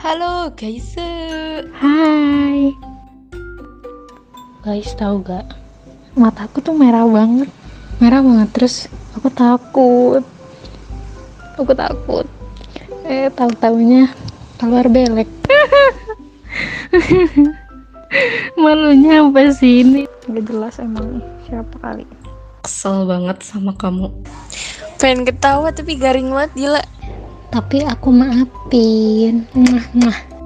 Halo guys. Hai. Guys, tahu gak? Mataku tuh merah banget. Merah banget terus aku takut. Aku takut. Eh, tahu-taunya keluar belek. Malunya sampai sini. Gak jelas emang siapa kali. Kesel banget sama kamu. Pengen ketawa tapi garing banget gila. Tapi aku maafin. Mwah, mwah.